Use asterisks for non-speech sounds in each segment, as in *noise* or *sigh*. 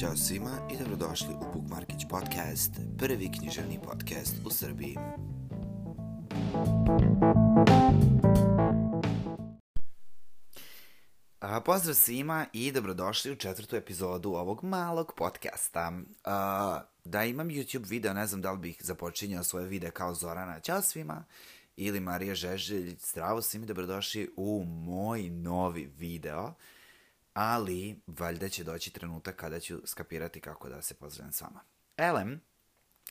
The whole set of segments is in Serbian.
Ćao svima i dobrodošli u Bookmarkić podcast, prvi književni podcast u Srbiji. A, pozdrav svima i dobrodošli u četvrtu epizodu ovog malog podcasta. A, da imam YouTube video, ne znam da li bih započinjao svoje videe kao Zorana. Ćao svima! Ili Marija Žeželj, zdravo svima, dobrodošli u moj novi video ali valjda će doći trenutak kada ću skapirati kako da se pozdravim s vama. Elem,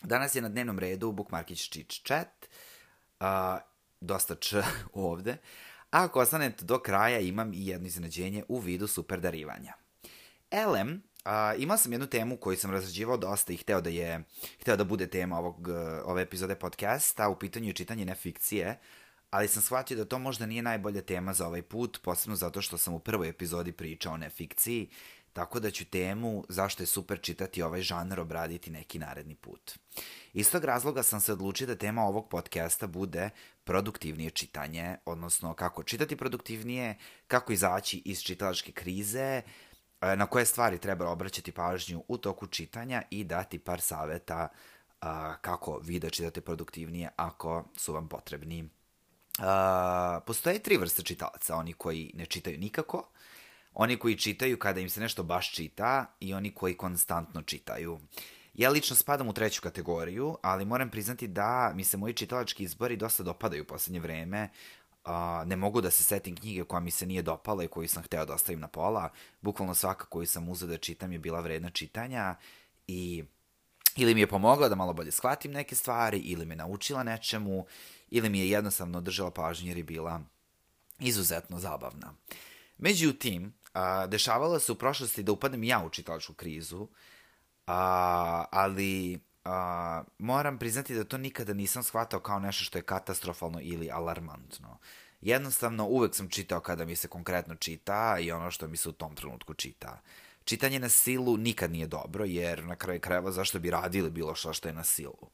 danas je na dnevnom redu Bookmarkić Čič Chat, uh, dosta č *laughs* ovde, a ako ostanete do kraja imam i jedno iznenađenje u vidu super darivanja. Elem, Uh, imao sam jednu temu koju sam razrađivao dosta i hteo da je hteo da bude tema ovog, ove epizode podcasta, u pitanju je čitanje nefikcije, ali sam shvatio da to možda nije najbolja tema za ovaj put, posebno zato što sam u prvoj epizodi pričao o nefikciji, tako da ću temu zašto je super čitati ovaj žanr obraditi neki naredni put. Iz tog razloga sam se odlučio da tema ovog podcasta bude produktivnije čitanje, odnosno kako čitati produktivnije, kako izaći iz čitalačke krize, e, na koje stvari treba obraćati pažnju u toku čitanja i dati par saveta kako vi da čitate produktivnije ako su vam potrebni Postoje tri vrste čitalaca, oni koji ne čitaju nikako, oni koji čitaju kada im se nešto baš čita i oni koji konstantno čitaju. Ja lično spadam u treću kategoriju, ali moram priznati da mi se moji čitalački izbori dosta dopadaju u poslednje vreme. Uh, ne mogu da se setim knjige koja mi se nije dopala i koju sam hteo da ostavim na pola. Bukvalno svaka koju sam uzeo da čitam je bila vredna čitanja i ili mi je pomogla da malo bolje shvatim neke stvari, ili me naučila nečemu, ili mi je jednostavno držala pažnju jer je bila izuzetno zabavna. Međutim, a, dešavalo se u prošlosti da upadnem ja u čitalačku krizu, a, ali a, moram priznati da to nikada nisam shvatao kao nešto što je katastrofalno ili alarmantno. Jednostavno, uvek sam čitao kada mi se konkretno čita i ono što mi se u tom trenutku čita. Čitanje na silu nikad nije dobro, jer na kraju krajeva zašto bi radili bilo što što je na silu.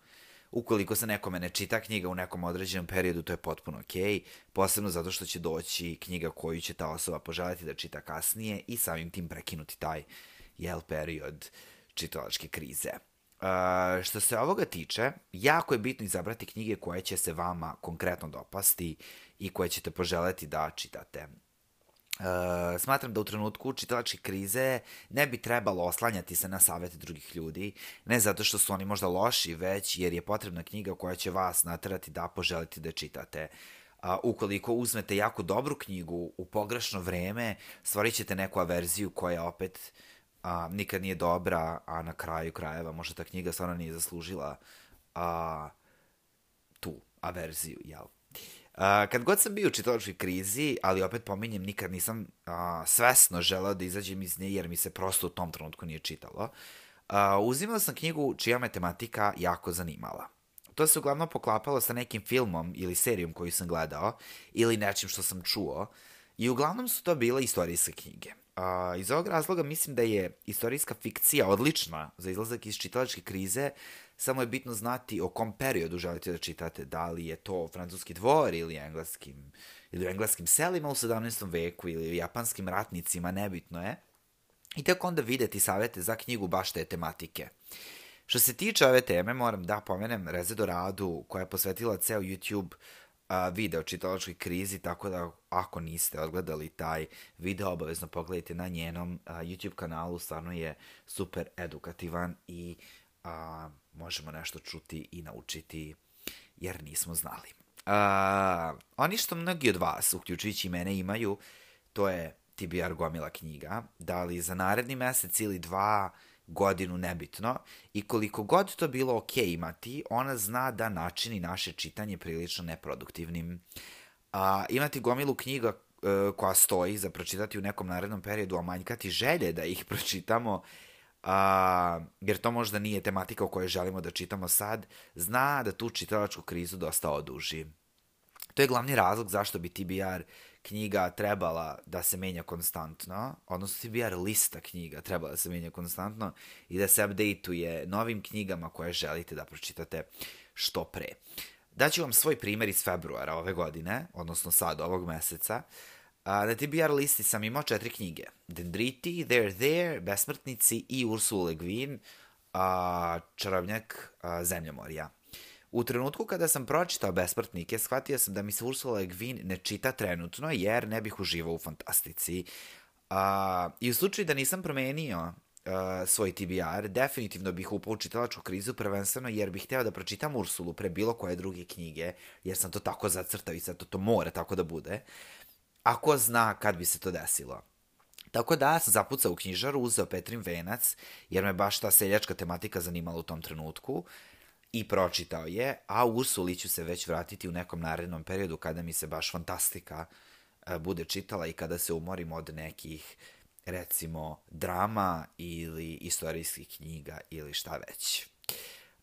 Ukoliko se nekome ne čita knjiga u nekom određenom periodu, to je potpuno okej, okay, posebno zato što će doći knjiga koju će ta osoba poželjeti da čita kasnije i samim tim prekinuti taj jel period čitalačke krize. Uh, što se ovoga tiče, jako je bitno izabrati knjige koje će se vama konkretno dopasti i koje ćete poželeti da čitate. Uh, smatram da u trenutku čitalačke krize ne bi trebalo oslanjati se na savete drugih ljudi, ne zato što su oni možda loši, već jer je potrebna knjiga koja će vas naterati da poželite da čitate. Uh, ukoliko uzmete jako dobru knjigu u pogrešno vreme, stvorit ćete neku averziju koja opet uh, nikad nije dobra, a na kraju krajeva možda ta knjiga stvarno nije zaslužila uh, tu averziju, jel? Uh, kad god sam bio u čitalačkoj krizi, ali opet pominjem, nikad nisam uh, svesno želeo da izađem iz nje, jer mi se prosto u tom trenutku nije čitalo. Uh, uzimao sam knjigu čija me tematika jako zanimala. To se uglavnom poklapalo sa nekim filmom ili serijom koju sam gledao, ili nečim što sam čuo, i uglavnom su to bile istorijske knjige. Uh, iz ovog razloga mislim da je istorijska fikcija odlična za izlazak iz čitalačke krize, samo je bitno znati o kom periodu želite da čitate, da li je to francuski dvor ili engleskim, ili engleskim selima u 17. veku ili japanskim ratnicima, nebitno je. I tek onda videti savete za knjigu baš te tematike. Što se tiče ove teme, moram da pomenem Rezedo Radu, koja je posvetila ceo YouTube a, video čitalačkoj krizi, tako da ako niste odgledali taj video, obavezno pogledajte na njenom a, YouTube kanalu, stvarno je super edukativan i a, možemo nešto čuti i naučiti jer nismo znali. A, oni što mnogi od vas, uključujući mene, imaju, to je TBR gomila knjiga, da li za naredni mesec ili dva godinu nebitno i koliko god to bilo ok imati, ona zna da načini naše čitanje prilično neproduktivnim. A, imati gomilu knjiga e, koja stoji za pročitati u nekom narednom periodu, a manjkati želje da ih *laughs* pročitamo a, jer to možda nije tematika o kojoj želimo da čitamo sad, zna da tu čitalačku krizu dosta oduži. To je glavni razlog zašto bi TBR knjiga trebala da se menja konstantno, odnosno TBR lista knjiga trebala da se menja konstantno i da se updateuje novim knjigama koje želite da pročitate što pre. Daću vam svoj primer iz februara ove godine, odnosno sad ovog meseca. Na TBR listi sam imao četiri knjige. Dendriti, They're There, Besmrtnici i Ursula Le Guin, Čarobnjak a, Zemljomorja. U trenutku kada sam pročitao Besmrtnike, shvatio sam da mi se Ursula Le Guin ne čita trenutno, jer ne bih uživao u fantastici. A, I u slučaju da nisam promenio uh, svoj TBR, definitivno bih upao u čitalačku krizu, prvenstveno jer bih hteo da pročitam Ursulu pre bilo koje druge knjige, jer sam to tako zacrtao i sad to, to mora tako da bude. Ako zna kad bi se to desilo. Tako da sam zapucao u knjižaru, uzeo Petrin venac, jer me baš ta seljačka tematika zanimala u tom trenutku i pročitao je, a Ursuli ću se već vratiti u nekom narednom periodu kada mi se baš fantastika uh, bude čitala i kada se umorim od nekih recimo drama ili istorijskih knjiga ili šta već.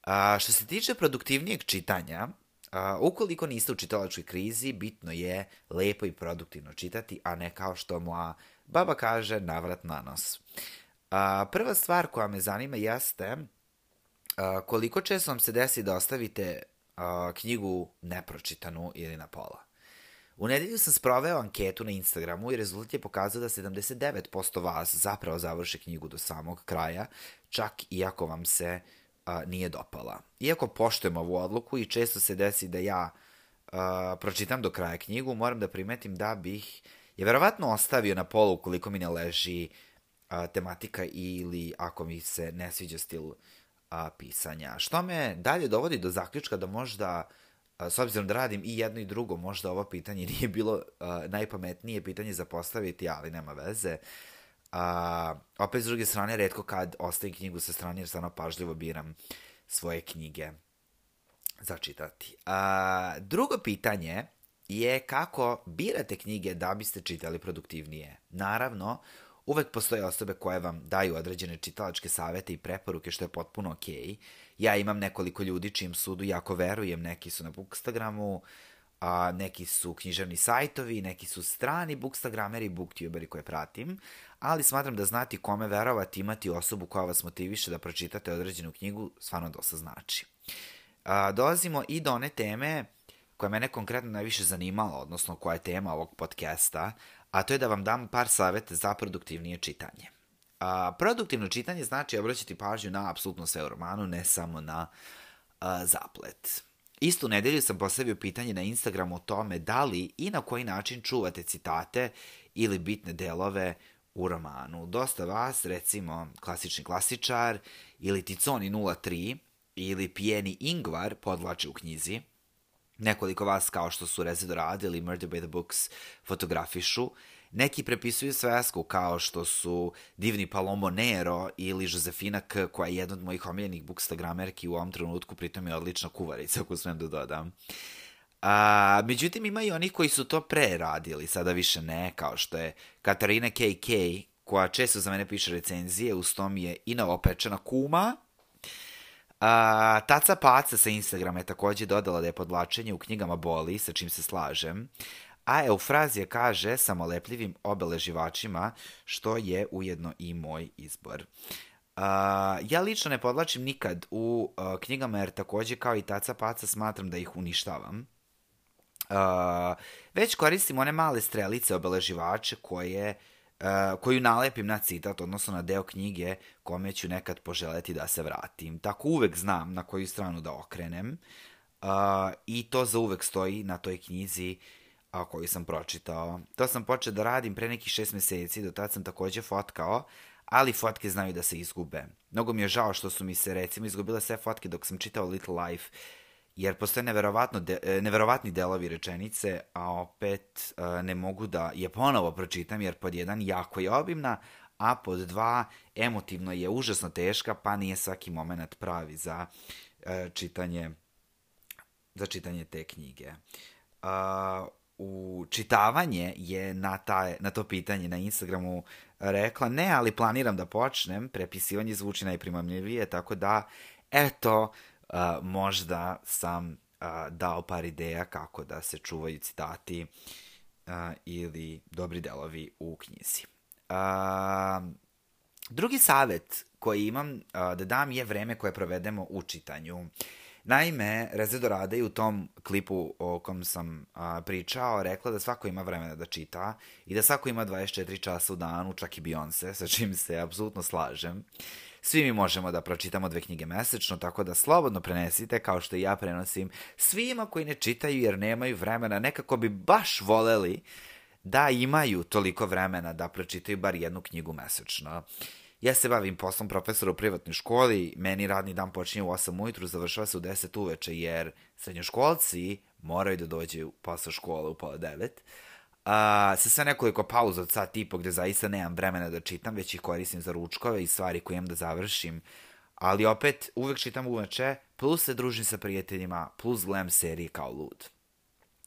A, što se tiče produktivnijeg čitanja, a, ukoliko niste u čitalačkoj krizi, bitno je lepo i produktivno čitati, a ne kao što moja baba kaže, navrat na nos. A, prva stvar koja me zanima jeste a, koliko često vam se desi da ostavite a, knjigu nepročitanu ili na pola. U nedelju sam sproveo anketu na Instagramu i rezultat je pokazao da 79% vas zapravo završe knjigu do samog kraja, čak i ako vam se a, nije dopala. Iako poštujem ovu odluku i često se desi da ja a, pročitam do kraja knjigu, moram da primetim da bih je verovatno ostavio na polu ukoliko mi ne leži a, tematika ili ako mi se ne sviđa stil a, pisanja. Što me dalje dovodi do zaključka da možda s obzirom da radim i jedno i drugo, možda ovo pitanje *laughs* nije bilo uh, najpametnije pitanje za postaviti, ali nema veze. A, opet, s druge strane, redko kad ostavim knjigu sa strane, jer stvarno pažljivo biram svoje knjige za čitati. A, drugo pitanje je kako birate knjige da biste čitali produktivnije. Naravno, uvek postoje osobe koje vam daju određene čitalačke savete i preporuke, što je potpuno okej. Okay Ja imam nekoliko ljudi čijim sudu jako verujem, neki su na Bookstagramu, a neki su književni sajtovi, neki su strani bookstagrameri i booktuberi koje pratim, ali smatram da znati kome verovati, imati osobu koja vas motiviše da pročitate određenu knjigu, stvarno dosta znači. A, dolazimo i do one teme koja mene konkretno najviše zanimala, odnosno koja je tema ovog podcasta, a to je da vam dam par savete za produktivnije čitanje. A, produktivno čitanje znači obraćati pažnju na apsolutno sve u romanu, ne samo na a, zaplet. Istu nedelju sam postavio pitanje na Instagramu o tome da li i na koji način čuvate citate ili bitne delove u romanu. Dosta vas, recimo klasični klasičar ili Ticoni 03 ili Pijeni Ingvar podvlače u knjizi. Nekoliko vas kao što su Rezidorad ili Murder by the Books fotografišu Neki prepisuju svesku kao što su divni Palomo Nero ili Josefina K, koja je jedna od mojih omiljenih bookstagramerki u ovom trenutku, pritom je odlična kuvarica, ako smem da dodam. A, međutim, ima i onih koji su to pre radili, sada više ne, kao što je Katarina KK, koja često za mene piše recenzije, uz tom je i novopečena kuma, A, Taca Paca sa Instagrama je takođe dodala da je podlačenje u knjigama boli, sa čim se slažem a Eufrazija kaže samolepljivim obeleživačima, što je ujedno i moj izbor. Uh, ja lično ne podlačim nikad u uh, knjigama, jer takođe kao i Taca Paca smatram da ih uništavam. Uh, već koristim one male strelice obeleživače koje uh, koju nalepim na citat, odnosno na deo knjige kome ću nekad poželeti da se vratim. Tako uvek znam na koju stranu da okrenem uh, i to za uvek stoji na toj knjizi a koju sam pročitao. To sam počeo da radim pre nekih šest meseci, do tad sam takođe fotkao, ali fotke znaju da se izgube. Mnogo mi je žao što su mi se recimo izgubile sve fotke dok sam čitao Little Life, jer postoje neverovatno de, e, neverovatni delovi rečenice, a opet uh, ne mogu da je ponovo pročitam, jer pod jedan jako je obimna, a pod dva emotivno je užasno teška, pa nije svaki moment pravi za uh, čitanje za čitanje te knjige. Uh, u čitavanje je na, taj, na to pitanje na Instagramu rekla ne, ali planiram da počnem, prepisivanje zvuči najprimamljivije, tako da, eto, možda sam uh, dao par ideja kako da se čuvaju citati uh, ili dobri delovi u knjizi. Uh, drugi savet koji imam uh, da dam je vreme koje provedemo u čitanju. Naime, Reze Dorade je u tom klipu o kom sam a, pričao rekla da svako ima vremena da čita i da svako ima 24 časa u danu, čak i Beyoncé, sa čim se apsolutno slažem. Svi mi možemo da pročitamo dve knjige mesečno, tako da slobodno prenesite, kao što i ja prenosim, svima koji ne čitaju jer nemaju vremena, nekako bi baš voleli da imaju toliko vremena da pročitaju bar jednu knjigu mesečno. Ja se bavim poslom profesora u privatnoj školi, meni radni dan počinje u 8 ujutru, završava se u 10 uveče, jer srednjoškolci moraju da dođu posle škole u pola 9. A, sa sve nekoliko pauza od sat i po gde zaista nemam vremena da čitam, već ih koristim za ručkove i stvari koje imam da završim. Ali opet, uvek čitam uveče, plus se družim sa prijateljima, plus gledam serije kao lud.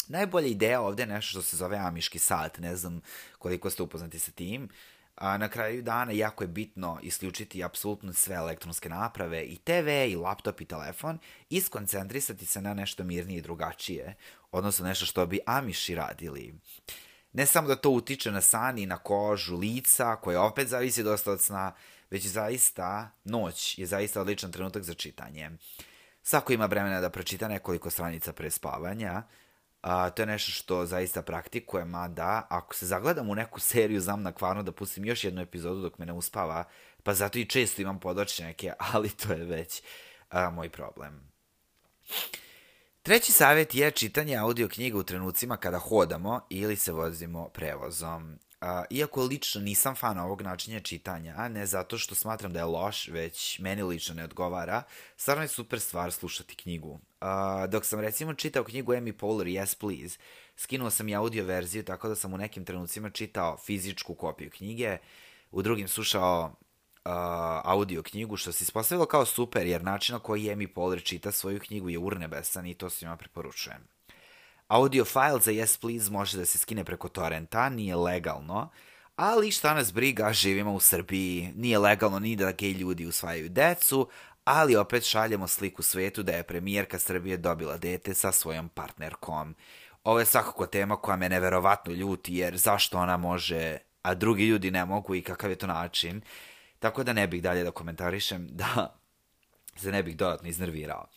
Najbolja ideja ovde je nešto što se zove amiški sat, ne znam koliko ste upoznati sa tim. A, na kraju dana jako je bitno isključiti apsolutno sve elektronske naprave i TV i laptop i telefon i skoncentrisati se na nešto mirnije i drugačije, odnosno nešto što bi amiši radili. Ne samo da to utiče na san i na kožu lica, koje opet zavisi dosta od sna, već zaista noć je zaista odličan trenutak za čitanje. Svako ima vremena da pročita nekoliko stranica pre spavanja, A, to je nešto što zaista praktikujem, mada ako se zagledam u neku seriju, znam na kvarno da pustim još jednu epizodu dok me ne uspava, pa zato i često imam podočnjake, *laughs* ali to je već a, moj problem. Treći savjet je čitanje audio knjiga u trenucima kada hodamo ili se vozimo prevozom. A, iako lično nisam fan ovog načinja čitanja, a ne zato što smatram da je loš, već meni lično ne odgovara, stvarno je super stvar slušati knjigu. A, dok sam recimo čitao knjigu Amy Poehler Yes Please, skinuo sam i audio verziju tako da sam u nekim trenucima čitao fizičku kopiju knjige, u drugim slušao uh, audio knjigu, što se ispostavilo kao super, jer način na koji Amy Poehler čita svoju knjigu je urnebesan i to svima preporučujem. Audio file za Yes Please može da se skine preko torrenta, nije legalno, ali šta nas briga, živimo u Srbiji, nije legalno ni da gej ljudi usvajaju decu, ali opet šaljemo sliku svetu da je premijerka Srbije dobila dete sa svojom partnerkom. Ovo je svakako tema koja me neverovatno ljuti, jer zašto ona može, a drugi ljudi ne mogu i kakav je to način. Tako da ne bih dalje da komentarišem, da se ne bih dodatno iznervirao.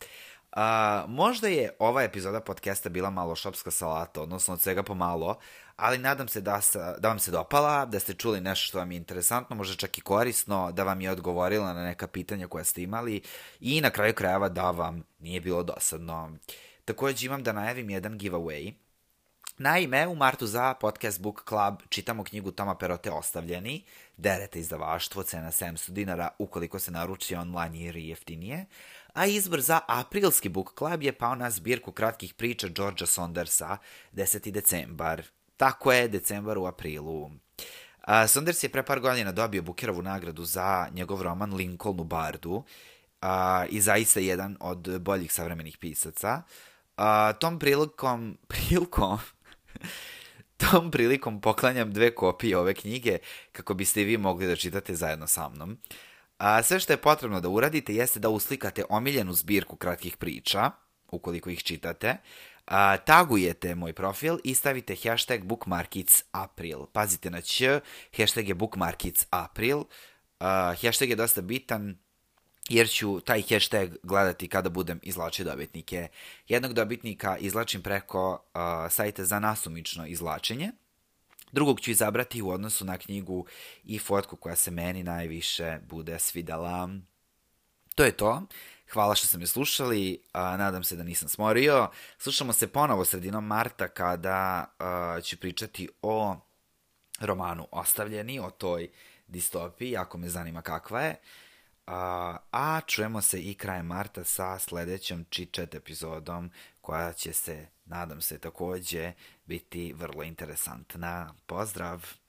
A, možda je ova epizoda podcasta bila malo šopska salata, odnosno od svega pomalo, ali nadam se da, sa, da vam se dopala, da ste čuli nešto što vam je interesantno, možda čak i korisno, da vam je odgovorila na neka pitanja koja ste imali i na kraju krajeva da vam nije bilo dosadno. Takođe imam da najavim jedan giveaway. Naime, u martu za Podcast Book Club čitamo knjigu Toma Perote Ostavljeni, derete izdavaštvo, cena 700 dinara ukoliko se naruči online je jeftinije a izbor za aprilski book club je pao na zbirku kratkih priča Georgia Saundersa 10. decembar. Tako je, decembar u aprilu. A, Saunders je pre par godina dobio Bukerovu nagradu za njegov roman Lincoln u Bardu a, i zaista jedan od boljih savremenih pisaca. A, tom prilikom, *laughs* prilikom, tom prilikom poklanjam dve kopije ove knjige kako biste i vi mogli da čitate zajedno sa mnom. A, sve što je potrebno da uradite jeste da uslikate omiljenu zbirku kratkih priča, ukoliko ih čitate, a, tagujete moj profil i stavite hashtag bookmarkitsapril. Pazite na ć, hashtag je bookmarkitsapril. A, hashtag je dosta bitan jer ću taj hashtag gledati kada budem izlačio dobitnike. Jednog dobitnika izlačim preko a, sajta za nasumično izlačenje, Drugog ću izabrati u odnosu na knjigu i fotku koja se meni najviše bude svidela. To je to. Hvala što ste me slušali, a, nadam se da nisam smorio. Slušamo se ponovo sredinom marta kada a, ću pričati o romanu Ostavljeni, o toj distopiji, jako me zanima kakva je. A, a čujemo se i krajem marta sa sledećom chit epizodom koja će se, nadam se takođe, biti vrlo interesantna. Pozdrav!